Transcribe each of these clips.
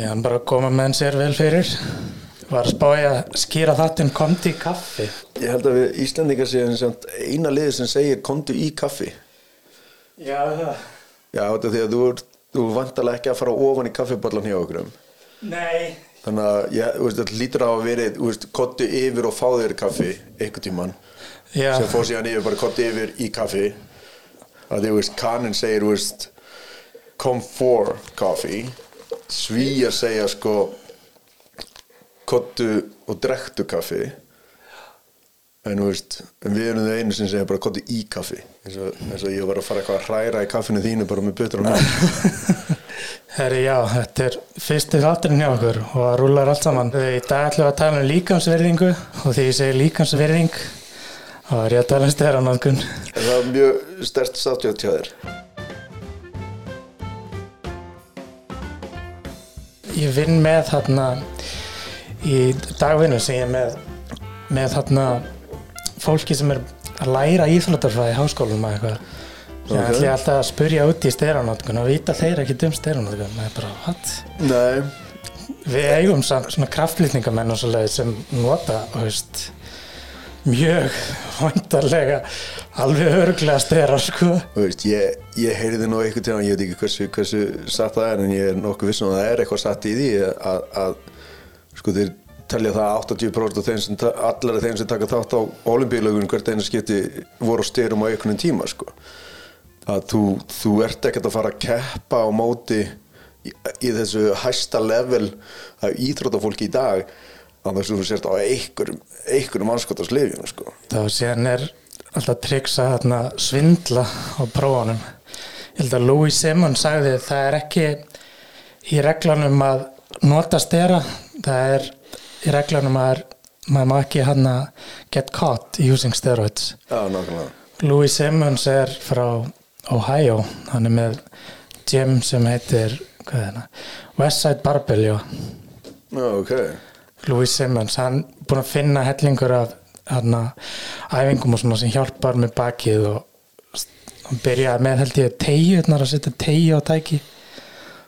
síðan bara koma menn sér vel fyrir. Var að spája að skýra þáttinn komdi í kaffi. Ég held að við Íslandingar séum eina liði sem segir kontu í kaffi. Já, það Já, þetta er því að þú, þú vantarlega ekki að fara ofan í kaffiballan hjá okkur Nei. Þannig að þú veist, þetta lítur á að verið kottu yfir og fá þér kaffi einhvern tímann. Já, sem fór síðan yfir bara kottu yfir í kaffi. Að því, veist, kannin segir veist, come for coffee svíja segja sko kottu og drektu kaffi. En veist en við erum þau einu sem segja bara kottu í kaffi eins og, eins og ég var að fara eitthvað að hræra í kaffinu þínu bara með butur og mjög herri já, þetta er fyrsti þátturinn hjá okkur og það rúlar allt saman. Í dag ætlum við að tala um líkansverðingu og því ég segi líkansverðing þá er ég að tala um steranáðgun en það er mjög stert sáttjótt hjá þér Ég vinn með þarna í dagvinnu sem ég er með með þarna fólki sem er að læra íþróttarfræði í háskólum og eitthvað okay. ætla ég alltaf að spurja út í steranátkun og vita þeir ekki um steranátkun það er bara? Nei, Við eigum samt svona kraftflýtningamenn og svo leið sem nota þú veist, mjög vandarlega alveg örglega stera sko. Þú veist, ég, ég heyrði nú eitthvað til hann, ég veit ekki hversu, hversu satt það er en ég er nokkuð vissum að það er eitthvað satt í því að, að sko þeir telja það að 80% af þeim sem, allar af þeim sem taka þátt á olimpíulögun hvert einu skipti voru styrum á einhvern tíma sko. Að þú, þú ert ekkert að fara að keppa á móti í, í þessu hæsta level af íþróttafólki í dag að þess að þú sért á einhverjum einhverjum anskotast lifjum sko. Þá síðan er alltaf tricks að þarna svindla á prófunum. Ég held að Louis Simmons sagði það er ekki í reglunum að nota stera það er í reglunum að maður má ekki hann að get caught using steroids. Já, Louis Simmons er frá Ohio. Hann er með gym sem heitir? Westside Barbell. Já, ok Louis Simmons, hann er búinn að finna hellingur af hana, æfingum og svona sem hjálpar með bakið og hann byrjaði með held ég tegju, að setja tegju á tæki.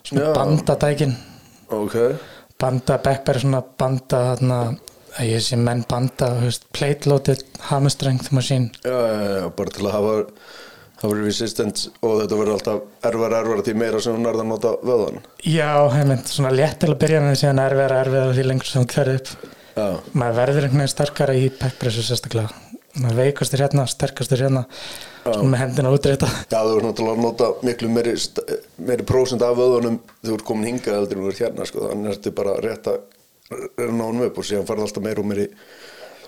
Svona Já. bandatækin Ok. Banda, backberry svona banda þarna, að ég sé menn banda plate loaded hammer strength machine. Já, bara til að hafa hafa resistent og þetta verður alltaf erfara erfara því meira sem hún nærða að nota vöðan já, heimind, svona létt til að byrja með síðan erfið erfið því lengur sem þú kverði upp. Já, maður verður einhvern veginn sterkara í backpressu sérstaklega. Maður veikastur hérna, sterkastur hérna svona með hendina útreita já þú ert náttúrulega að nota miklu meiri, meiri prósent af vöðunum þú ert komin hingað þú ert hérna sko, þannig ertu bara rétt að reyna á hann upp og síðan farið alltaf meiri og meiri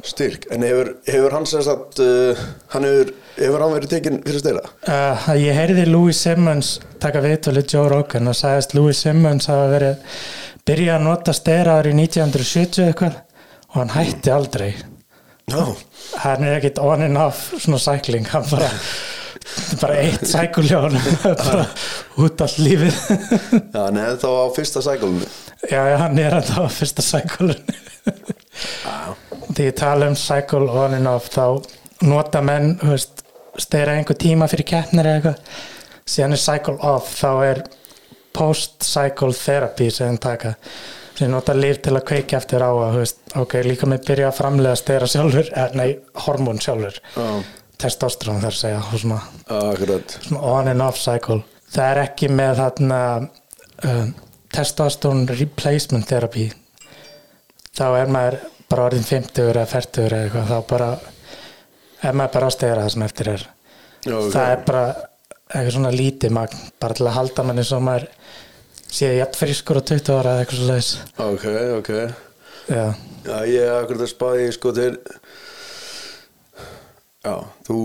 styrk. En hefur, hefur hann sem sagt uh, hann hefur, hefur hann verið tekinn fyrir styrra? uh, ég heyrði Louis Simmons taka viðtölu Joe Rogan og sagðist Louis Simmons hafa verið byrjað að nota steraður í 1970 eitthvað og hann hætti aldrei. Já, hann er ekkit on and off svona cycling, hann bara bara eitt hann bara út allt lífið. Já hann hefði þá á fyrsta sækulunni já, já, hann er að það á fyrsta cycle þegar ég tala um cycle on and off þá nota menn steyra einhver tíma fyrir keppnir eða eitthvað. Síðan er cycle off þá er post-cycle therapy sem taka. Sem nota líf til að kveikja eftir á að veist, ok, líka með byrja að framlega steyra sjálfur, eh, nei, hormón sjálfur. Já, testosterón þar að segja svona, akkurat. svona on and off cycle. Það er ekki með þarna uh, testosterone replacement therapy. Þá er maður bara orðin 50 eða 40 eða eitthvað þá bara er maður bara að steyra það sem eftir er. Já, það er bara eitthvað svona lítið magn bara til að halda manni svo maður séð jætt frískur á 20 ára eða eitthvað svo leiðis Ok, ok. Já, Já, ég er akkurat að spáði sko til Já, þú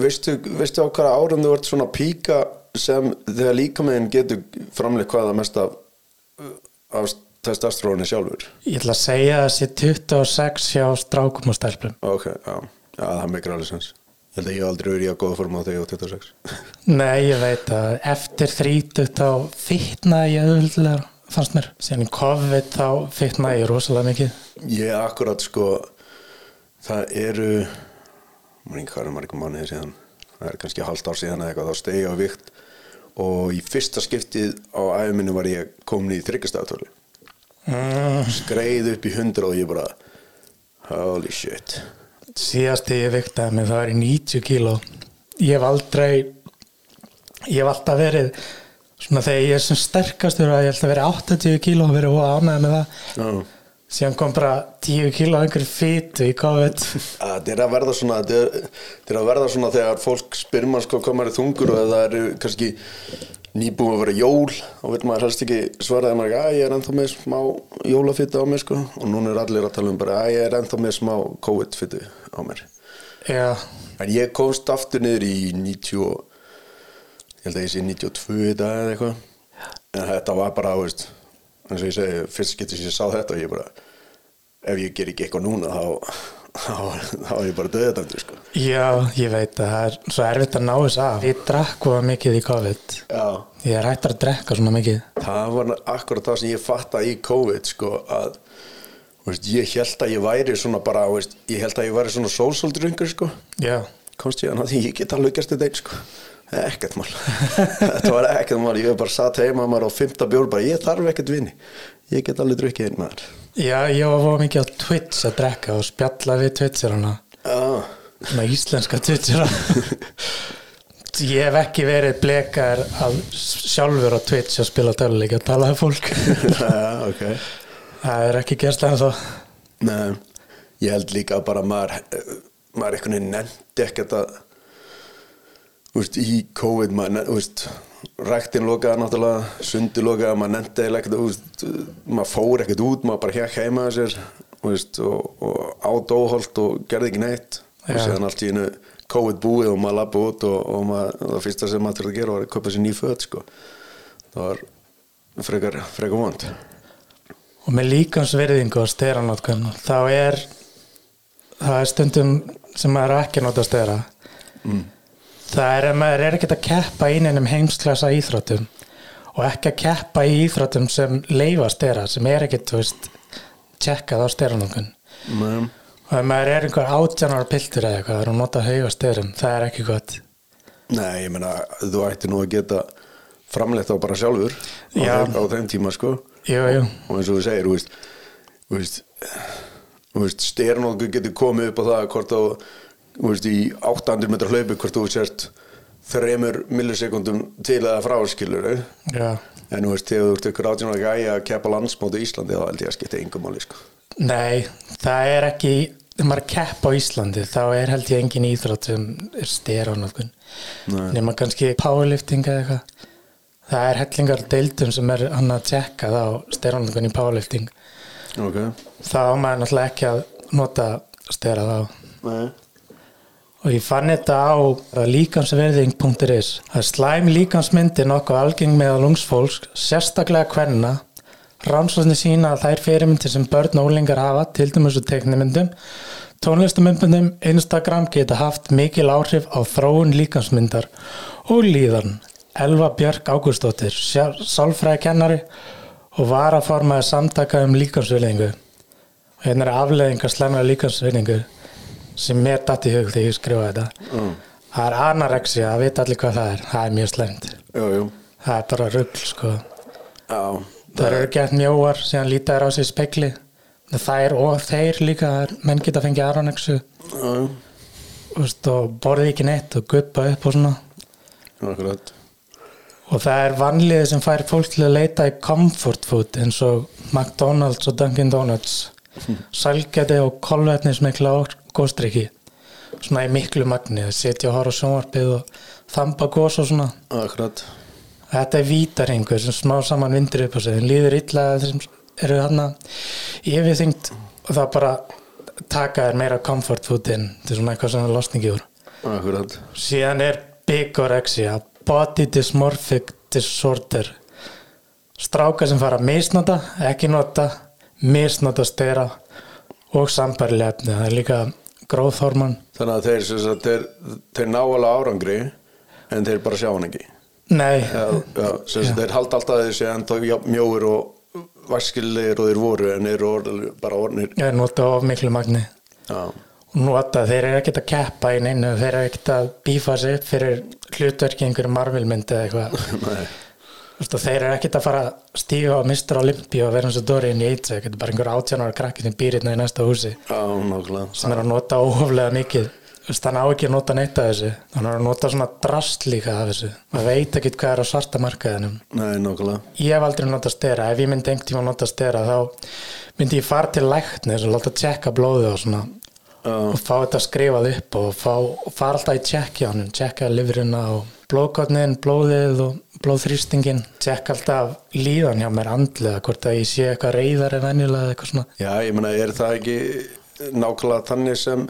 veistu, veistu á hvaða árum þú ert svona píka sem þegar líkamegin getur framleitt hvaða mest af, af testosteróni sjálfur? Ég ætla að segja að það sé 26 hjá strákum og stelpum. Ok, já, já það mikil alveg sens. Ég held að ég aldrei verið í að góða form á þegar ég á 26 Nei, ég veit að eftir 30 þá fitnaði ég auðvitað fannst mér. Síðan í COVID þá fitnaði ég rosalega mikið. Ég akkurat sko það eru maður er margum mánuðið síðan það er kannski halvt ár síðan eða eitthvað þá stegi á vikt. Og í fyrsta skiptið á æfuminu var ég komin í þryggastaftölu skreið upp í 100 og ég bara holy shit. Síðast þegar ég viktaði mig það var í 90 kíló. Ég hef aldrei ég hef alltaf verið svona þegar ég er sem sterkastur að ég hef alltaf verið 80 kíló og verið ánægð með það. Já. síðan kom bara 10 kíló einhverju fýtu í COVID. Það er að verða svona þetta er, er að verða svona þegar fólk spyr mann sko maður er þungur og það eru kannski nýbúin að vera jól og veit maður helst ekki svaraði maður ekki að ég er ennþá með smá jólafitu á mér sko. Og núna er allir að tala um bara að ég er ennþá með smá COVID-fitu á mér. Já, en ég komst aftur niður í 90 og- ég held að ég sé 92 í dag eða eitthvað. En þetta var bara, veist eins og ég segi, fyrst getur ég sá þetta og ég bara ef ég ger ekki eitthvað núna þá þá, er ég bara döðadæmdur sko. Já, ég veit að það er svo erfitt að ná þess af. Ég drakk hvað mikið í COVID. Já. ég er hættur að drekka svona mikið. Það var akkurat það sem ég fatta í COVID sko að veist, ég held að ég væri svona bara veist, ég held að ég væri svona sólsóldröngur sko. Já, komst ég að því ég get alveg gert þetta einn sko. Ekkert mál. Þetta var ekkert mál, ég hef bara satt heima maður á fymta bjór bara ég þarf ekkert vini. Ég get alveg drukkið einn maður já, ég var fóð mikið á Twitch að drekka og spjalla við Twitcherana já, svona íslenska Twitchera. Ég hef ekki verið blekar að sjálfur á Twitch að spila töluleik að tala um fólk. Já, ok. Það er ekki gerst en þá Nei, ég held líka bara að maður maður einhvern veginn nefndi ekkert að veist, í COVID maður, veist, ræktin lokaði náttúrulega, sundi lokaði maður nefndi eiginlega ekkert, maður fór ekkert út, maður bara hjekk heima að sér veist, og, og át óholt og gerði ekki neitt og Já. síðan allt í einu COVID búið og maður lappa út og, og maður, og það fyrsta sem maður þurfti að gera var að kaupa sér ný föt sko. það var frekar, frekar vond og með líkansverðingu og steranótkun þá er það er stundum sem maður ekki að nota stera mm. Það er að maður er ekkert að keppa í einum heimsklasa íþróttum og ekki að keppa í íþróttum sem leifa stera sem er ekkert, tjekkað á steranótkun Men, og ef maður er einhver átjánar piltur eða eitthvað og nota hauga sterum, það er ekki gott. Nei, ég meina, þú ætti nú að geta framleitt á bara sjálfur Já. á þeim tíma, sko. Jú, jú, og eins og þú segir, þú veist þú veist, veist styrnóku getur komið upp á það hvort á, veist, í 800 metra hlaupi hvort þú sért þremur millisekundum til eða fráskilur já. En þú veist, þegar þú ert ykkur átjónar gæja að keppa landsmóti í Íslandi, þá held ég að skipta yngum máli, sko. Nei, það er ekki þegar maður að keppa á Íslandi þá er held ég engin íþrótt sem er steranótkun Nei. nema kannski powerlifting eða eitthvað. Það er hellingar deildum sem er hann að tjekka þá steranótkun í powerlifting. Ok, þá á maður náttúrulega ekki að nota stera þá. Nei og ég fann þetta á líkansverðing.is er slæm líkansmyndi nokkuð algeng meðal ungsfólks sérstaklega hvenna rannsóknir sína að þær fyrirmyndir sem börn og ólingar hafa til dæmis og teknimyndum tónlistamyndum Instagram geta haft mikil áhrif á þróun líkansmyndar og líðan. Elva Björk Ágústóttir sálfræðikennari og varaformaði samtaka um líkansverðingu og hérna er afleðingar slemra líkansverðingu sem mér datt í hug þegar ég skrifa þetta. Mm. það er anorexia, það veit allir hvað það er. Það er mjög slemt, Jú, jú, það er bara rugl sko. já það eru gett mjóar síðan líta þær á í spekli það er og þeir líka það menn geta fengið anorexu og borði ekki neitt og guppa upp og svona. Akkurat. Og það er vanliðið sem fær fólk til að leita í comfort food eins og McDonalds og Dunkin Donuts. Sælgæti og kolvetnismikla góstriki svona í miklu magni að setja og horfa á sjónvarpið og þamba gós og svona. Akkurat. Þetta er vítaringur sem smá saman vindur upp á sig. Þeim líður illa þeim eru þarna yfirþyngt og það bara taka þér meira comfort food inn. Þetta er svona eitthvað sem er losningi úr. Akkurat. Síðan er bigorexia body dysmorphic disorder. Stráka sem fara að misnota ekki nota, misnota stera og sambarilega efni. Það er líka gróðhormon Þannig að þeir, sagt, þeir, þeir ná alveg árangri en þeir bara sjá hann ekki. Nei, já, já, sem sagt, þeir halda alltaf að sé ennþá jafn mjóir og vaskilegir og þeir voru en þeir eru bara orðnir. Ég nota of miklu magni. Já, og nota, þeir eru ekkert að keppa í neinu, þeir eru ekkert að bífa sig fyrir hlutverki einhverju marvilmyndi eða eitthvað Og þeir eru ekkert að fara að stíga á Mr. Olympia og vera eins og Dorian Yates eða ekkert bara einhver átjánar krakki sem býr hérna í næsta húsi. Á, nákvæmlega. Sem er að nota óhoflega mikið. Veist, hann á ekki að nota neitt af þessu. Hann er að nota svona drast líka af þessu. Maður veit ekki hvað er á svarta markaðinum. Nei, nákvæmlega. Ég hef aldrei notað stera. Ef ég myndi einhvern tíma að nota stera þá myndi ég fara til læknis og láta tjekka blóðu og svona. Já, og fá þetta skrifað upp og, fá, og fara alltaf í tjekki blóðkotnin blóðið og blóðþrýstingin tjekka alltaf líðan hjá mér andlega hvort að ég sé eitthvað reyðar en venjulega eða eitthvað svona Já, ég meina, er það ekki nákvæmlega þannig sem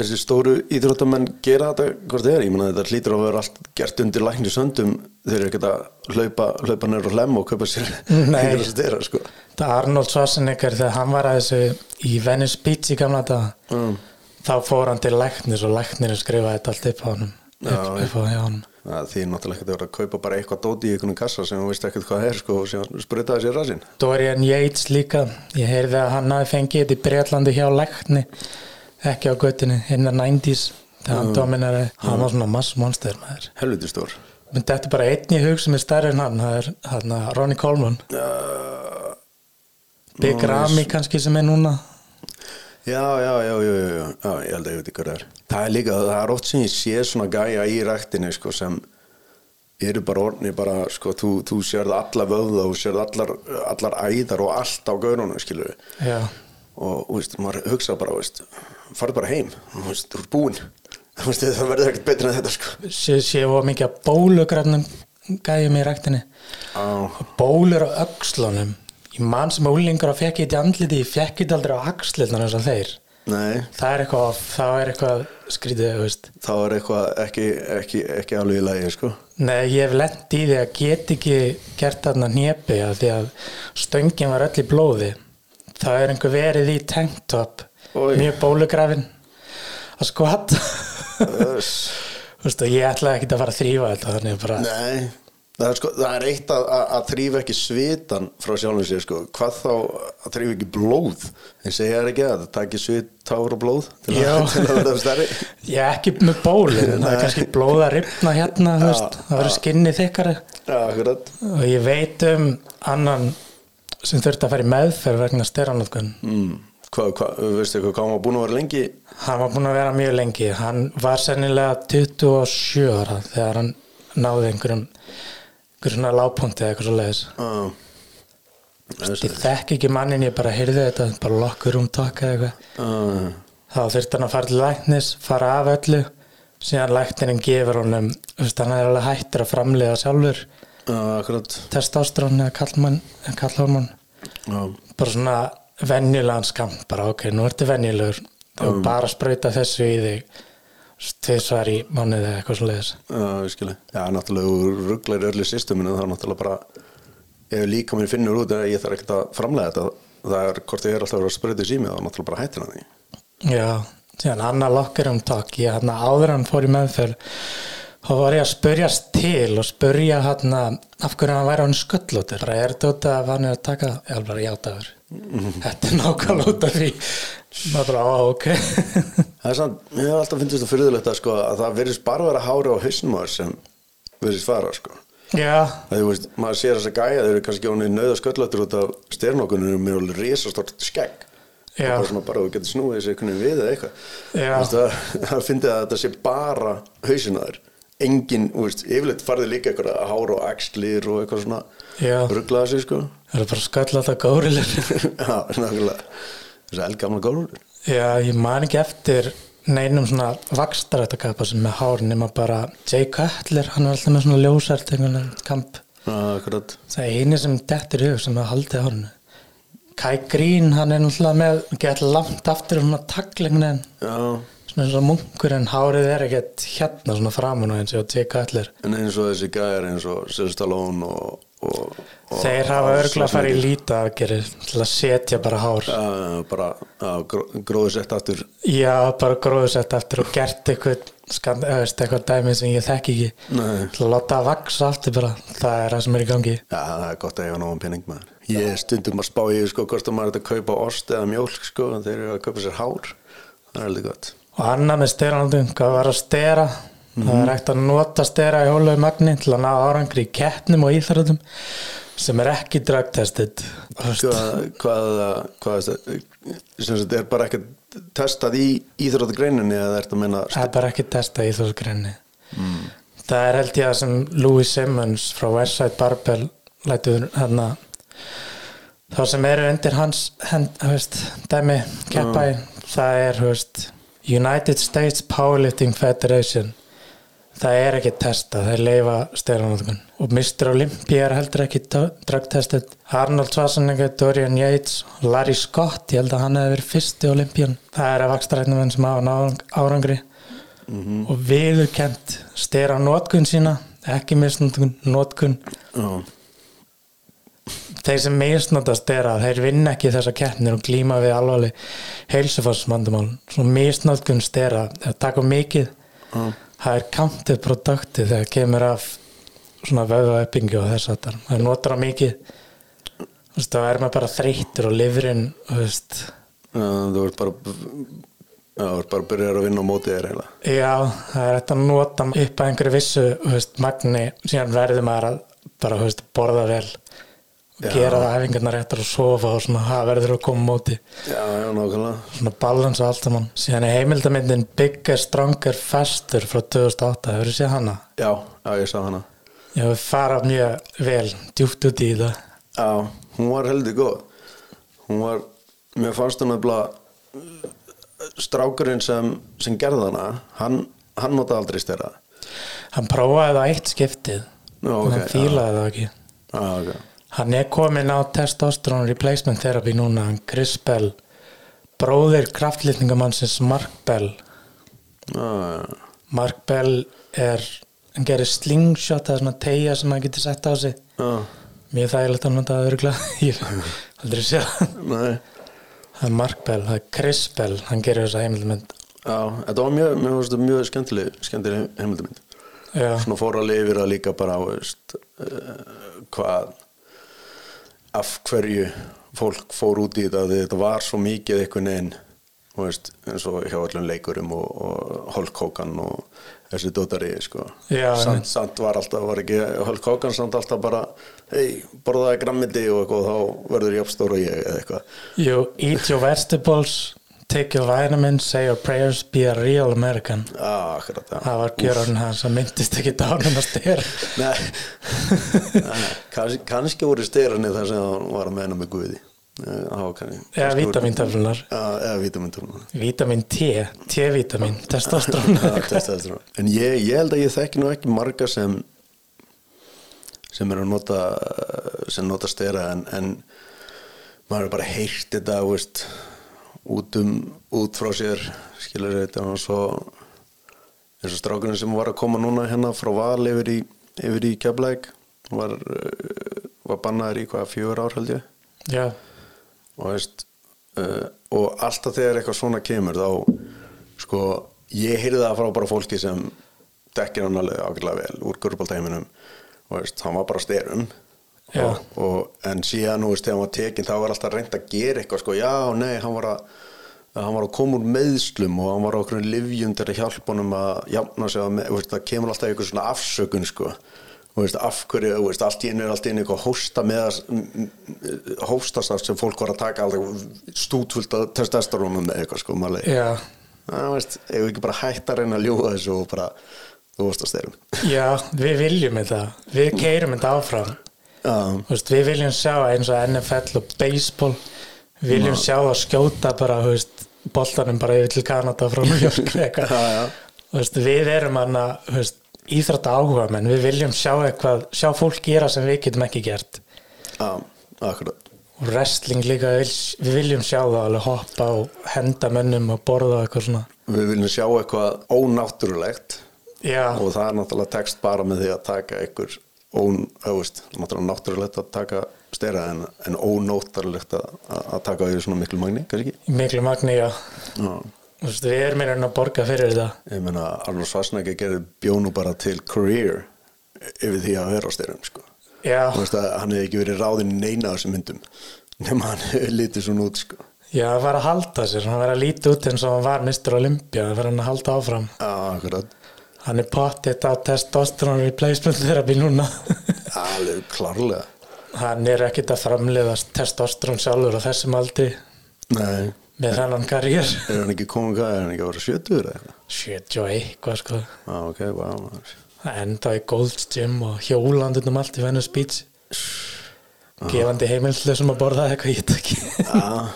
þessi stóru íþróttamenn gera þetta hvort er? Ég meina, þetta hlýtur að vera allt gert undir lækni söndum þeir eru ekkert að hlaupa, hlaupa nefnir og hlem og kaupa sér Nei. stera, sko. það Arnold Schwarzenegger þegar hann var að þessu í Venice Beach í gamla dag Mm. þá fór hann til læknis og læknirinn skrifaði þetta allt upp á hann Það því náttúrulega ekki að vera að kaupa bara eitthvað dóti í einhvern kassa sem þú veist ekkert hvað það er sko og sprutaði sér rasinn. Dorian Yates líka. Ég heyrði að hann hafi fengið þetta í Breitlandi hjá lækni ekki á göttinni innan 90s þegar hann dominari, hann var svona mass monster maður. Helviti stór. menn þetta er bara einn í hug sem er stærri en hann það er Ronnie Coleman. Uh, Big Ramy kannski sem er núna já, já, já, já, já, já, ég held að ég veit ekki hvað það er. Það er líka, það er oft sem ég sé svona gæja í ræktinu sko sem eru bara orðni bara, sko, þú, þú sérð alla vöða og sérð allar, allar æðar og allt á gaurunum, skilur við. já, Og, þú veist, maður hugsa bara, þú veist, farðu bara heim, þú veist, þú ert búinn. Þú veist, það verður ekkert betur en þetta, sko. sé, sé og mikið að bólugrafnum gæjum í ræktinni Á, bólur á öxlunum ég mann sem úlingur að fekk eitthvað andliti ég fekk eitthvað aldrei á axlirnar eins og þeir. Nei, það er eitthvað, það er eitthvað skrítið, þá er eitthvað ekki, ekki, ekki alveg í lagi, sko. Nei, ég hef lent í því að get ekki gert þarna að því að stöngin var öll í blóði. Það er einhver verið í tanktop Oj. mjög bólugrafin að skvatt ég ætlaði ekki að fara að þrýfa þetta þannig bara, Nei, það er, sko, það er eitt að, að, að þrýfa ekki svitan frá sjálfum sér sko. hvað þá að þrýfa ekki blóð? En segja það ekki að það taki svit, tár og blóð til, Já. að, til að verða stærri? Ég er ekki með bólu en það er kannski blóð að ripna hérna Já, það verður skinni þykkari Já, og ég veit um annan sem þurfti að fara í meðferð vegna styranótkun mm. Hvað, hvað, veistu eitthvað, hvað hann var búin að vera lengi? Hann var búinn að vera mjög lengi. Hann var sennilega 27 ára þegar hann náði einhverjum, einhverjum svona lágpunti eða eitthvað svo leiðis. uh, Ég þekk ekki mannin, ég bara heyrði þetta, bara lokkur um taka eða eitthvað. uh, Þá þurfti hann að fara til læknis, fara af öllu, síðan læknirinn gefur honum, hann er alveg hættur að framlega sjálfur Akkurat testosterón eða kallmann, eða kallhormón. Bara svona venjulegan skamt, bara ok, nú ertu venjulegur, þú um. bara sprauta þessu í þig, tvisvar í mánuði eða eitthvað svo leiðis. uh. Já, náttúrulega rugglar í öllu systeminu þá náttúrulega bara ef líka mér finnur út að ég þarf ekkert að framlega þetta. Það er hvort ég er alltaf að vera að spröðu sími þá náttúrulega bara hættir hann því. Já, síðan Anna Locker um takk. Ég hann áður en hann fór í meðferð þá var ég að spurjast til og spurja hann af hverju hann væri hann sköllóttur. Bara er þetta út af hann er að taka ég er játaður þetta er nákvæmlega út af því. Maður á, ok. Það er samt, mér hef alltaf finnst þetta fyrirðulegt að, sko, að það verðist bara vera hári á hausnum á þér sem verðist fara sko. já, Það þú veist, maður sér þess að gæja þeir eru kannski ánið nöða sköllötur út af styrnokunum með alveg risastort skegg. Og bara svona bara þú getur snúið þessi einhvern veginn við eða eitthvað. Það, það fyndið að þetta sé bara hausin á þér. Engin, þú veist, yfirleitt farði líka eitthvað hár og axlir og eitthvað svona. Rugglaða sig sko. Það er bara sköllótt að górilur Já, nákvæmlega. Þessi eldgamla gólur já, ég man ekki eftir neinum svona vakstarættakappa sem með hár nema bara Jay Cutler, hann er alltaf með svona veginn kamp. Akkurat. Það er eini sem dettur í hug sem að haldi hárinu. Kai Green, hann er náttúrulega með, gett langt aftur svona taglingin en Já, svona eins og munkur en hárið er ekkert hérna svona framan og eins og teka allir. en eins og þessi gæjar eins og Stallone og, og, og Þeir hafa örgulega að fara í líta aðgerið til að setja bara hár. Já, bara já, gró, gróðu sett aftur Já, bara gróðsett aftur og gert eitthvað, skand, eða eitthvað dæmi sem ég þekki ekki. Nei. Til að láta að vaksa aftur bara, það er það sem er í gangi. Já, það er gott að eiga náðan pening maður Ég er stundum að spá í sko, hvort að maður er að kaupa ost eða mjólk sko, þeir eru að kaupa sér hár það er heldur gott og annað með steranaldum, hvað var að stera. Það er hægt að nota stera í hóluðu magni til að ná árangri í keppnum og íþrótum sem er ekki dragtested. Hvað, sagt er bara ekki testað í íþróttagreininni eða er þetta að meina það er bara ekki testa í íþrótugrenni mm. það er held ég að sem Louis Simmons frá Westside Barbell lætuður hérna þá sem eru undir hans hend, veist, dæmi keppa í það er veist, United States Powerlifting Federation það er ekki testa, það er leifa styrlanóðgun og Mr. Olympia er heldur ekki dragtestet Arnold Schwarzenegger, Dorian Yates Larry Scott, ég held að hann hefði verið fyrsti Olympian, það er að vakstarætnum sem hafa árangri mm -hmm. og viðurkent styrra nótkun sína, ekki misnótkun nótkun Já. Þeir sem misnótast er að þeir vinna ekki þessa keppnir og glíma við alvarleg heilsufarsmandumál svo misnótkun styrra, það taka mikið. Já. það er counterproductive þegar kemur af svona vöðvaöppingi og þess að það notar það mikið. Þá er maður bara þreyttur og lifrin, þú veist. Þú ert bara þú ert bara að byrja að vinna á mótið þér eiginlega. Já, það er hægt að nota upp að einhverju vissu, veist, magni síðan verður maður að bara, veist, borða vel. og. Gera það æfingarnar réttar og sofa og svona, það verður að koma móti. Já, já, nákvæmlega. Svona balans og allt saman. Síðan er heimildamindin Bigger, Stronger, Faster frá 2008, hefur þú séð hana? Já, já, ég sá hana. Já, við fara mjög vel djúpt út í það Já, hún var heldur góð. Hún var, mér fannst hún að strákurinn sem, sem gerði hana hann, hann nota aldrei styrra hann prófaði það eitt skiptið. Já, en ok, hann fílaði það ekki. Já, ok hann er komin á testosterone replacement therapy núna hann Chris Bell bróðir kraftlýtningamannsins Mark Bell. Já, Mark Bell er hann gerir slingshot það er svona tegja sem hann getur sett á sig. Já, mjög þægilegt að nota það örgulega ég aldrei séð það. er Mark Bell, það er Chris Bell hann gerir þessa heimildmynd Já, þetta var mjög, þetta mjög skemmtileg skemmtileg heimildamind já, svona fór að lifir að líka bara veist, uh, hvað af hverju fólk fór út í þetta þetta var svo mikið einhvern veginn veist, eins og hjá öllum leikurum og, og Hulk Hogan og þessi dótari sko. Samt, samt var alltaf, var ekki Hulk Hogan samt alltaf bara hei, borðaði grammiti og eitthvað og þá verður jafnstór og ég eða eitthvað. You eat your vegetables take your vitamins, say your prayers be a real American. Ah, akkurat, já. það var gjörðan hans að myndist ekki dánum að styr Nei, Nei kannski, kannski voru styrarnir þar sem hann var að meina með Guði. Eh, eða Já, eða vítamintöflunar vítamin T, T-vítamin testosterón. En ég, ég held að ég þekki nú ekki marga sem sem er að nota sem nota stera en, en maður er bara heyrt þetta veist, út um út frá sér skilur þetta og svo eins og strákurinn sem var að koma núna hérna frá Val yfir í, yfir í Keflæk var, eh, var bannaður í hvað fjögur ár held ég? Já, og veist uh, og alltaf þegar eitthvað svona kemur þá sko ég heyrði það frá bara fólki sem dekkir hann alveg ákveðlega vel úr gurbáltæminum og veist, hann var bara styrum Já. og, og, en síðan þú veist, þegar hann var tekin þá var alltaf reynd að gera eitthvað sko, já, nei, hann var að hann var að koma úr meðslum og hann var á okkur livjum til að hjálpa honum að jafna sig að veist, það kemur alltaf eitthvað svona afsökun sko. Veist, af hverju, þú veist, allt í einu er allt í einu eitthvað hósta með hóstastart sem fólk var að taka alltaf stútfullt að testosterónum með eitthvað sko, maður leið já, það veist, ef við ekki bara hætta að reyna að ljúga þessu og bara, þú veist að styrum já, við viljum þetta. Við keirum þetta áfram veist, við viljum sjá eins og NFL og baseball. Við viljum sjá það skjóta bara veist, boltanum bara yfir til Kanada frá New York veist, við erum hann að íþrætta áhuga menn við viljum sjá eitthvað sjá fólk gera sem við getum ekki gert. Já, akkurat. Og wrestling líka, við, viljum sjá það alveg hoppa og henda mönnum og borða eitthvað svona. Við viljum sjá eitthvað ónáttúrulegt. Já, og það er náttúrulega text bara með því að taka einhver ón, auðvist, náttúrulega náttúrulegt að taka stera en, en ónóttúrulegt að, að taka því svona miklu magni, kannski ekki? miklu magni já. Já. Þú veist, við erum einhvern að borga fyrir þetta Ég meina, Arnold Schwarzenegger gerði bjónu bara til career yfir því að vera á styrum, sko. já, Þú veist að hann hefði ekki verið ráðinn í neina af þessum myndum nema hann hefði litið svona út, sko. Já, það var að halda sér, hann var að líti út eins og hann var Mr. Olympia, það var hann að halda áfram Já, akkurat Hann er pottitt á testosterone replacement therapy núna. Alveg klárlega. Hann er ekkit að framleiða testosterone sjálfur á þessum aldri. Nei, með þennan karriér. Er hann ekki komið hvað, er hann ekki að vera sjötur eða eitthvað? 71, hvað sko. Já, ok, wow endaði í Gold's Gym og hjólandun um allt í Venice Beach. Gefandi heimilsleysum að borða eitthvað ég veit ekki. Já,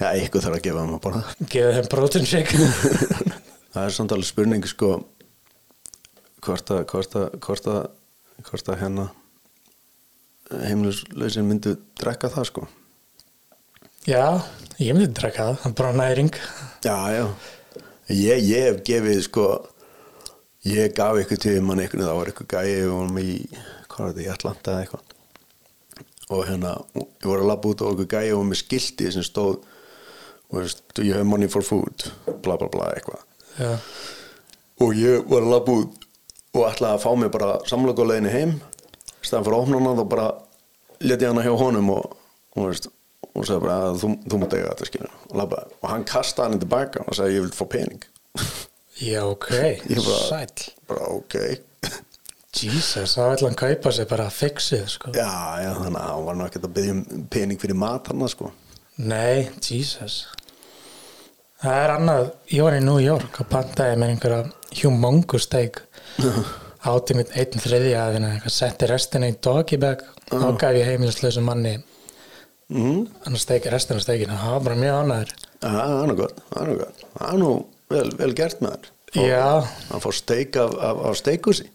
já, eitthvað þarf að gefa hann að borða. Gefa þeim protein shake Það er samt alveg spurning sko hvort að hvort að, hvort að, hvort að hérna heimilislausin myndu drekka það sko. Já, ég myndi drekka það, hann bara næring. Já, já. Ég, ég hef gefið sko ég gaf ykkur til mann ykkur það var ykkur gæi og varum í hvað var þetta, í Atlanta eða eitthvað. Og hérna, ég voru að labba út og ykkur gæi og með skilti sem stóð þú veist, do you have money for food bla bla bla eitthvað Já, og ég var að labba út og ætlaði að fá mig bara samlokuleginni heim. Staðan fyrir að hana þá bara leti ég hana hjá honum og, og, veist, og sagði bara að þú, þú mútt eiga þetta skilur og, og hann kastaði hann tilbaka og sagði ég vil fá pening. Já ok, Ég bara- ok. Jesus, þá ætla hann kaupa sér bara fixið sko. já, já, þannig að hann var nú ekkert að byggja um pening fyrir mat hann sko. Nei, Jesus Það er annað, ég var í New York og pantaði með einhverja humongous steak. Átti mitt einn henni eitthvað, setti restina í doggy bag. Þá gaf ég heimilislösu manni mm. steik, restina af steikinu, það var bara mjög já, það er nú gott það er nú það er nú vel, vel gert með hann Já, hann fór steik af, af, af steikusi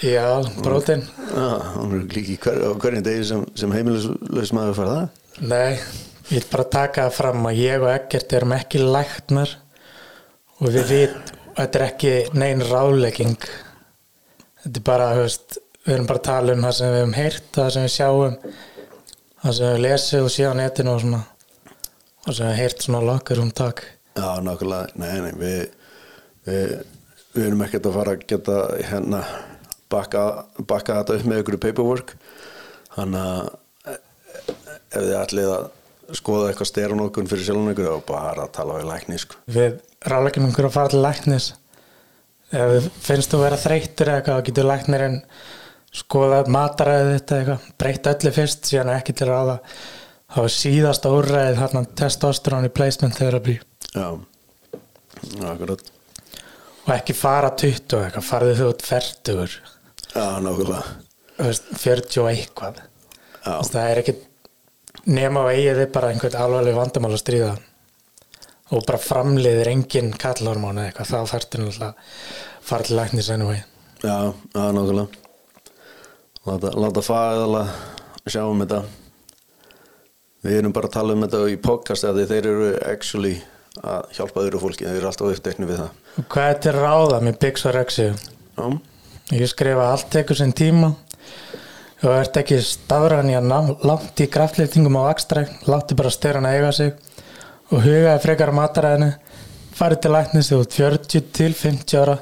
já, brótin já, hann er líka í hver, á hverjum degi sem, sem heimilislaus maður fara það. Nei, ég vil bara taka það fram að ég og Eggert erum ekki læknar og við vit þetta er ekki nein ráðlegging. Þetta er bara, veist við erum bara að tala um það sem við hefum heyrt það sem við sjáum það sem við lesið og séð á netinu og svona. Það sem við heyrt svona lokkar um tak. Já, nákvæmlega, nei, nei, við, við, við erum ekkert að fara að geta hérna bakka, bakka þetta upp með ykkur paperwork. Þannig að e- e- ef þið ætlið að skoða eitthvað stera nokkun fyrir sjálfum ykkur þá bara að tala við lækni sko. við ráðleggjum einhverju að fara til læknis. Ef finnst þú vera þreyttur eða eitthvað getur læknirinn skoða mataræðið þetta eitthvað breytt öllu fyrst síðan ekki til ráða. Þá er síðasta úrræðið þarna testosterone replacement therapy. Já, akkurat. Og ekki fara 20 eitthvað farðið þú út 40 Já, nákvæmlega. Þú veist, 40 og eitthvað. Já, það er ekki nema á eigið þið bara einhvern alvarleg vandamál að stríða og bara framleiðir engin kallhormón eða eitthvað þá þarftu náttúrulega að fara til læknis anyway. Já, já, nákvæmlega. Láta, láta fæðala sjá um þetta. Við erum bara að tala um þetta í podcast að þeir eru actually að hjálpa öðru fólki, þeir eru alltaf upptekni við það. Og hvað er til ráða með Bixorexia? Já, Ég skrifa allt tekur sinn tíma og ert ekki stafran í að ná langt í kraftlýtingum á vakstræk, láttu bara styran að eiga sig og hugaði frekar mataræðinu, farið til læknis ert 40 til 50 ára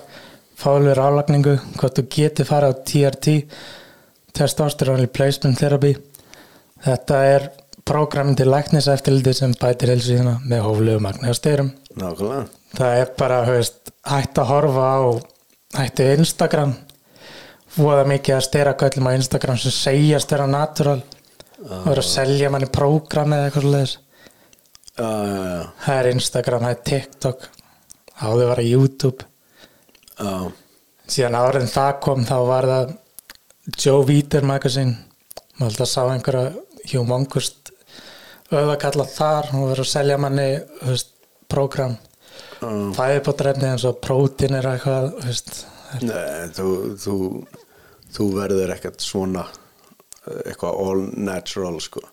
fáluður álagningu, hvort þú geti farið á TRT Testosterone Replacement Therapy. Þetta er prógramin til lækniseftildi sem bætir helsu þína með hóflegu magnastyrum nákvæmlega. Það er bara veist, hægt að horfa á hættu Instagram voða mikið að stera köllum á Instagram sem segjast vera natural. Og vera að selja manni prógram eða eitthvað já, já, það er Instagram, það er TikTok. Áður var að YouTube. Já, síðan árið það kom þá var það Joe Víter magazine. Maður alltaf sá einhverja humongust auðvakalla þar og verið að selja manni veist, prógram. Já. fæðibótrefni eins og prótin er eitthvað veist, Nei, þú, þú, þú verður ekkert svona eh, eitthvað all natural sko.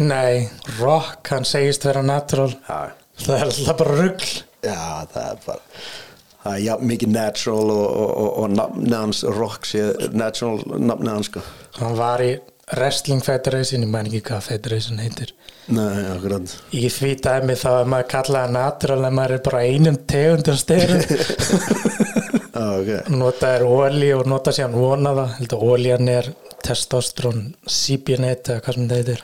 Nei, rock hann segist vera natural. Já, það er alltaf bara rugl. Já það er bara það er ja, mikið natural og, og, og, og nafni hans rock sé natural nafni hans sko. Hann var í Wrestling Federation, ég mæn ekki hvað Federation heitir. Nei, akkurat. Í því dæmi þá er maður kallaði natural en maður er bara einum tegundar styrum Já, ok. Nota er óli og nota síðan vonaða heldur ólían er testosterón CB-net eða hvað sem það heitir.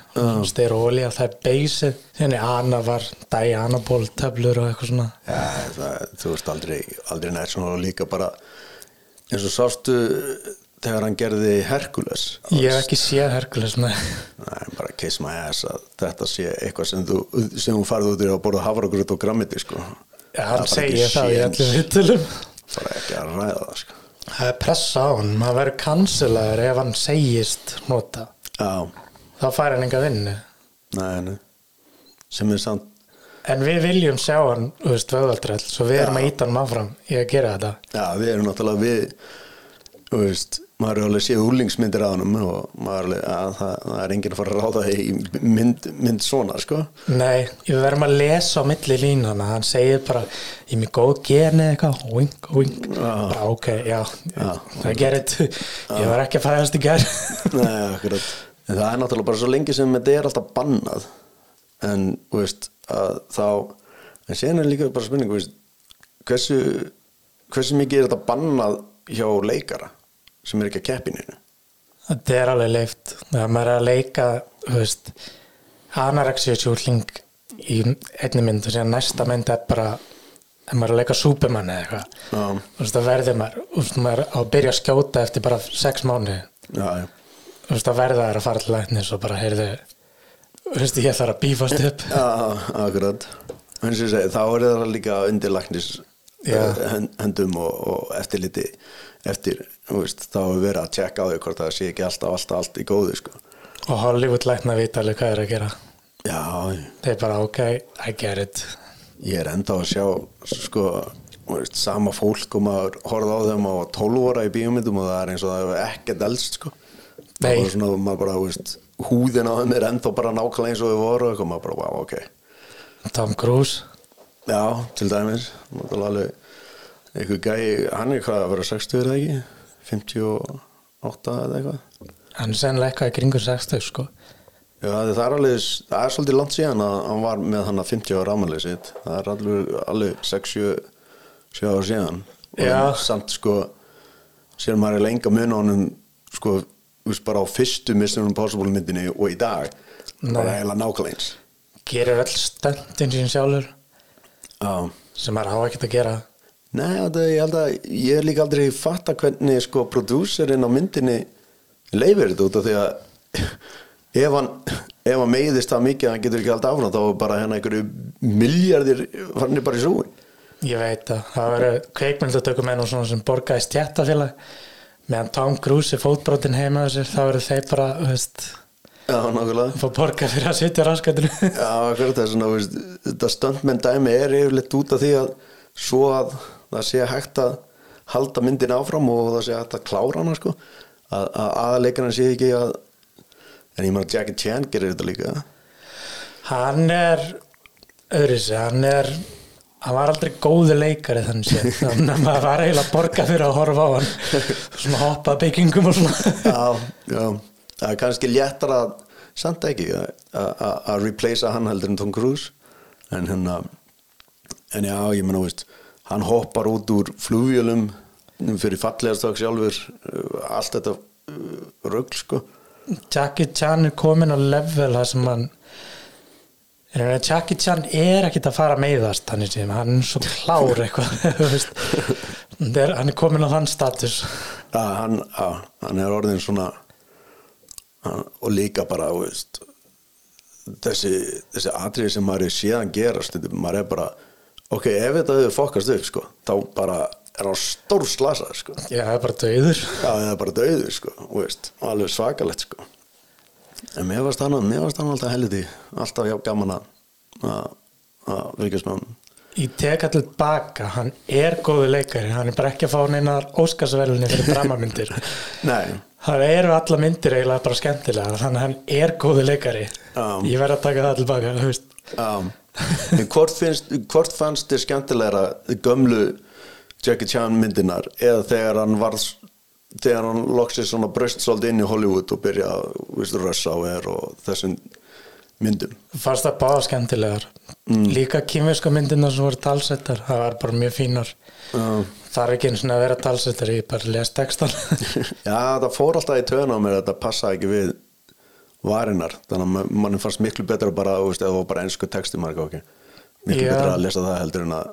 Sterolía, það er beysið þannig Anna var Dianaból töflur og eitthvað svona. Já, það, þú veist aldrei, aldrei nært svona og líka bara eins og sástu þegar hann gerði Herkules ég hef ekki séð Herkules nei. Nei, bara kiss my ass að þetta sé eitthvað sem þú, sem þú farið út í að borða hafragröð og grammiti sko. Já, hann segir það í allir vitulum bara ekki að ræða það sko. það er pressa á hann, maður verður kanselaður ef hann segist nota. Já, þá fær hann enga vinnu. Nei, nei. Sem er samt en við viljum sjá hann, veist, vöðvaldræll svo við erum að íta hann áfram í að gera þetta. Já, við erum náttúrulega við veist, maður er alveg séð úlingsmyndir á hann og maður er alveg að það, það er enginn að fara að ráða í mynd, mynd svona, sko. Nei, við verðum að lesa á milli línana hann segir bara, ég er með góð geni eitthvað, wink, wink bara ok, já, það gerir ég var ekki að fæðast í gær. Nei, akkurat. En það er náttúrulega bara svo lengi sem þetta er alltaf bannað. En, veist, að þá en sen er líka bara spurning, veist hversu, hversu mikið er þetta bannað hjá leikara sem er ekki að keppininu þetta er alveg leift. Þegar maður er að leika, sjúkling í einni mynd og síðan næsta mynd er bara ef maður er að leika Superman eða eitthvað. Það verður maður, veist, maður á að byrja að skjóta eftir bara sex mánu það verða þær að fara til læknis og bara, heyrðu veist, ég þarf að bífast upp. Já, akkurat. Segi, þá er það líka undir læknis hendum og, og eftir, þú veist, þá er verið að tjekka á því hvort það sé ekki alltaf, alltaf, allt í góðu sko. og Hollywood lækna vita alveg hvað er að gera. Já, þeir bara, ok, I get it. Ég er enda að sjá sko, veist, sama fólk og maður horfði á þeim á 12 óra í bíómyndum og það er eins og það hefur ekkert elst sko. það var svona, maður bara, veist húðin á þeim er enda bara nákvæmlega eins og þau voru og maður bara, wow, ok. Tom Cruise Já, til dæmis einhver gæi, hann er hvað að vera 60 er það ekki? 58 eða eitthvað hann er sennilega eitthvað í kringu 60 sko. Já, það er alveg, það er svolítið langt síðan að hann var með hann að 50 ára ámælið sitt það er alveg, alveg 6-7 7 ára síðan og Já. samt sko sér maður er lenga mun á honum sko, veist, bara á fyrstu Mission Impossible myndinni og í dag bara Nei. eiginlega nákvæmlega eins gerir öll stöndin sín sjálfur Já. Sem maður á ekkert að gera. Nei, þetta, ég held að ég er líka aldrei fatta hvernig sko prodúserinn á myndinni leifir þetta út af því að ef hann, ef hann meiðist það mikið að hann getur ekki alltaf áfram þá er bara hérna einhverju miljardir farinir bara í súin ég veit að það verður kveikmyndatökumenn og svona sem borgaði stjættafélag meðan Tom Cruise er fótbrotin heima á sér þá verður þeir bara, þú veist Já, nákvæmlega. Fá borga fyrir að sitja raskatinu Já, akkurat það er svona, veist, þetta stöndmenn dæmi er yfirleitt út af því að svo að það sé hægt að halda myndin áfram og það sé hægt að klára hana sko. Að, að aðleikarinn sé ekki að en ég maður að Jackie Chan gerir þetta líka. Hann er öðris, hann er hann var aldrei góðu leikari þannig sé þannig að maður var eiginlega borga fyrir að horfa á hann. Svona hoppa byggingum og svona. Já, já, það er kannski léttar að samt ekki að- að að replacea hann heldur en Tom Cruise. En hérna en já, ég menna, veist hann hoppar út úr flugvélum fyrir fallegast sjálfur uh, allt þetta uh, rögl sko. Jackie Chan er komin á level það sem hann að Jackie Chan er ekkit að fara að meiðast hann er, svo klár eitthvað hann er komin á þann status. Já, hann, já, hann er orðin svona og líka bara veist, þessi, þessi atriði sem maður er séðan gerast maður er bara ok, ef þetta hefur fokast upp sko, þá bara er hann stór slasað sko. já, það er bara döður já, það er bara döður sko, alveg svakalegt sko. en mér varst hann mér varst hann alltaf helviti, alltaf hjá gaman að að- fylgjast með hann Ég tek allir baka, hann er góðu leikari, hann er bara ekki að fá neinar óskarsverðinni fyrir dramamyndir. nei, Það eru alla myndir eiginlega bara skemmtilega, þannig að hann er góðu leikari. Já. Ég verð að taka það tilbaka, þú veist. En hvort, finnst, hvort fannst þér skemmtilegra gömlu Jackie Chan myndinar eða þegar hann var þegar hann loksist svona bröst svolítið inn í Hollywood og byrja að rössa á er og þessum myndum. Fannst það báða skemmtilegar. Líka kýmverska myndina sem voru talsettar það var bara mjög fínar. Já. það er ekki eins og að vera talsettar ég bara les textan Já, það fór alltaf í töðun á mér að þetta passa ekki við varinnar þannig að ma- manni fannst miklu betra bara, veist, eða það var bara ennsku texti marga okkur miklu Já. betra að lesa það heldur en að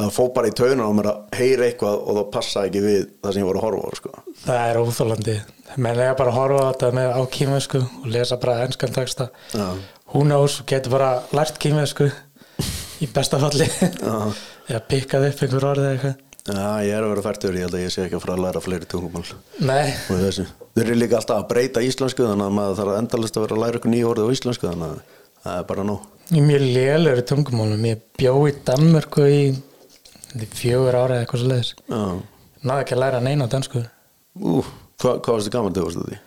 það fór bara í töðun á mér að heyra eitthvað og það passa ekki við það sem ég voru að horfa á sko. það er óþólandi menn ég bara að horfa á þetta með á kýmversku og lesa bara enskan texta. Já. hún ás getur bara lært kýmversku í besta falli. Já. eða pikkað upp einhver orðið eða eitthvað. Já, ég er að vera færtur, ég held að ég sé ekki að fara að læra fleiri tungumál. Nei, og þessu. Þeir eru líka alltaf að breyta íslensku þannig að maður þarf endalist að vera að læra ykkur nýja orðið á íslensku þannig að það er bara nóg. Ég er mjög lélur í tungumálum. Ég bjó í Danmörku í, fjögur ára eða eitthvað svo leiðis náðu ekki að læra neina dansku Ú, hvað, hvað varstu gaman þegar varstu því?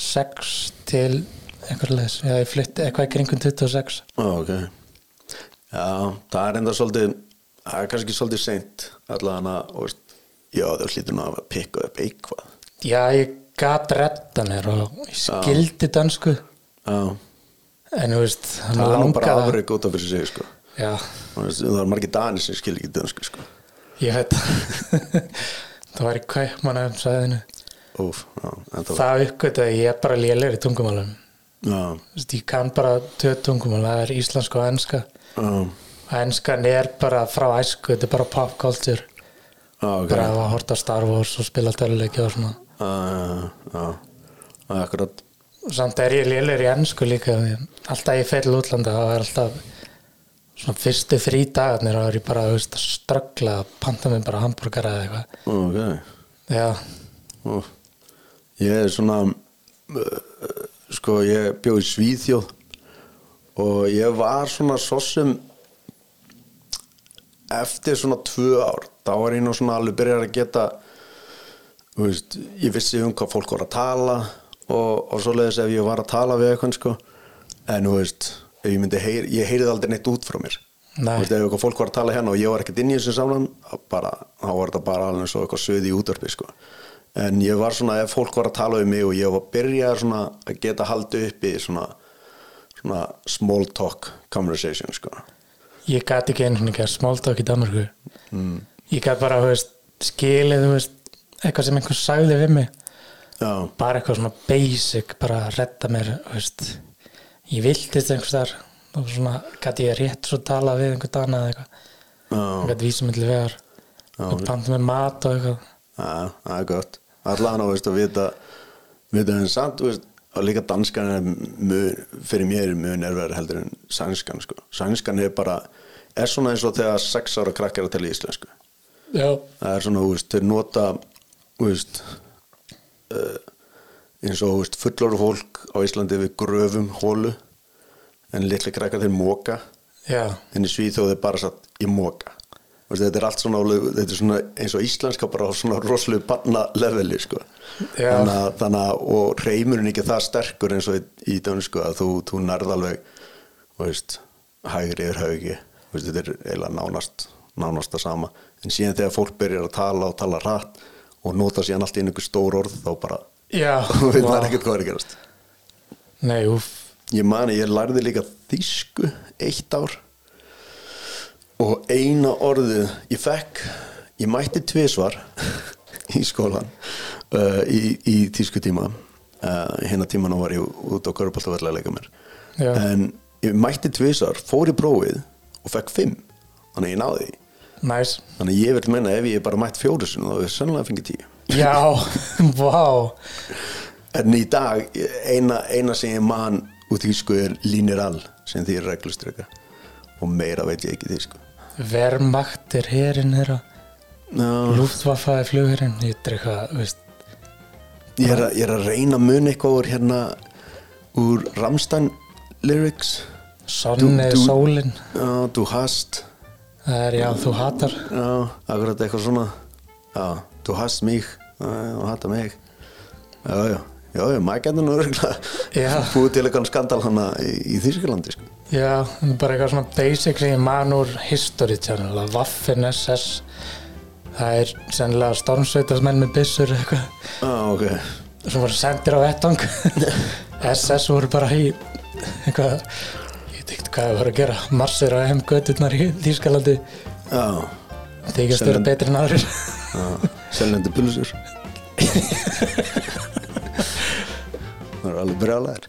26 til leiðis, eða ég flytti eitthvað í kringum 26 Já, ok. Já, það er enda svolítið það er kannski svolítið seint allavega veist, já, það hlýtur nú að pikka upp eitthvað. Já, ég gat retta mér og ég skildi dansku Já, en þú veist, það er nú bara langaði- afrið út af fyrir sig, sko. Já, Og veist, það er margir danir sem skil ekki dönsku, sko. Ég veit það var í kaupmanna sæðinu Úf, já, en það var það uppgötaði ég er bara lélur í tungumálum ég kann bara tvö tungumál, það er íslenska og enska. Já, og enskan er bara frá æsku, þetta er bara pop culture. Já, ok. Bara að horta Star Wars og spila töluleiki og svona. Já, já, akkurat. Samt er ég lélur í ennsku líka alltaf ég fer til útlanda það er alltaf svona fyrstu þrý dagarnir er ég bara veist, að ströggla að panta mig bara hambúrgara eða eitthvað. Ok, já, Úf. Ég er svona uh, sko ég bjó í Svíþjóð og ég var svona svo sem eftir svona tvö ár þá var ég nú svona alveg byrjar að geta veist, ég vissi um hvað fólk voru að tala og, og svoleiðis ef ég var að tala við eitthvað sko. En þú veist, ég myndi heyr, ég heyrið aldrei neitt út frá mér Nei. Þú veist, ef eitthvað fólk var að tala hérna og ég var ekkert inn í þessu samlan bara, þá var þetta bara alveg svo eitthvað söði í útvarpi sko. en ég var svona, ef fólk var að tala um mig og ég var byrjað svona að geta haldið uppi svona, svona small talk conversation sko. ég gat ekki svona ekki að smáltók í Danmarku mm. ég gat bara, þú veist, skilið þú veist, eitthvað sem einhver sagði við mig já, bara eitthvað svona basic bara að redda mér þú veist, ég viltist einhvers þar og svona gæti ég rétt svo tala við einhvern annað eða eitthvað? Gæti vísa mig til vegar og panta mér mat og eitthvað. Það er gott. Allan veist að vita vita en samt, þú veist og líka danskan er mun, fyrir mér er mun erfæður heldur en sænskan sko. sænskan er bara er svona eins og þegar sex ára krakkar að tala íslensku. Já, það er svona, þú veist, þeir nota þú veist uh, eins og, veist, fullor fólk á Íslandi við gröfum hólu en litli krakkar þeir móka en í Svíþjóð er bara satt í móka þetta er allt svona, er svona eins og íslenska bara á svona rosalega banna leveli sko. Þannig að, þannig að og reymurinn ekki það sterkur eins og í, í dönsku að þú, þú nærð alveg þú veist, hægri er haugi veist, þetta er eiginlega nánast nánast það sama, en síðan þegar fólk byrjar að tala og tala rætt og nota síðan allt í einhver stór orð þá bara veit vá. maður ekkert hvað er að gerast. Nei, Ég mani, ég lærði líka þýsku eitt ár. Og eina orðið ég fekk, ég mætti tvisvar í skólan uh, í, í þýsku tíma. Uh, hérna tíma nú var ég út á Körbáltavöll að leika mér. Já. en ég mætti tvisvar, fór í prófið og fekk fimm, þannig að ég náði næs þannig að ég vil menna ef ég bara mætt fjóru sinni þá hefur sennilega fengið tíu já, vá. En í dag, eina, eina sem ég man út þýsku er líniral sem því er reglustrykka og meira veit ég ekki þýsku vermakt er herinn þeirra. No. Luftwaffe er flugherinn. Ég er eitthvað, þú veist. Ég, er ég er að reyna að muna eitthvað úr hérna úr Ramstein lyrics. Sonne, Du- du- sólin. Já, du hast. Það er já, þú hatar. Já, akkurat eitthvað svona. Já, du hast mig þú hata mig. Já, já, já, já maður getur nú örgulega Já. búið til eitthvað skandal hana í, í Þýskalandi sko. já, bara eitthvað svona basic sem ég man úr History Channel að Waffen SS það er sennilega stormsveitasmenn með byssur eitthvað. Já, ok. Sem voru sendir á vettvang. SS voru bara í eitthvað ég ekkert hvað það voru að gera marsir á heim götturnar í Þýskalandi. Já, þykjast vera Seljan- betri en aðrir já, seljendur pulsur Það er alveg brjálæðir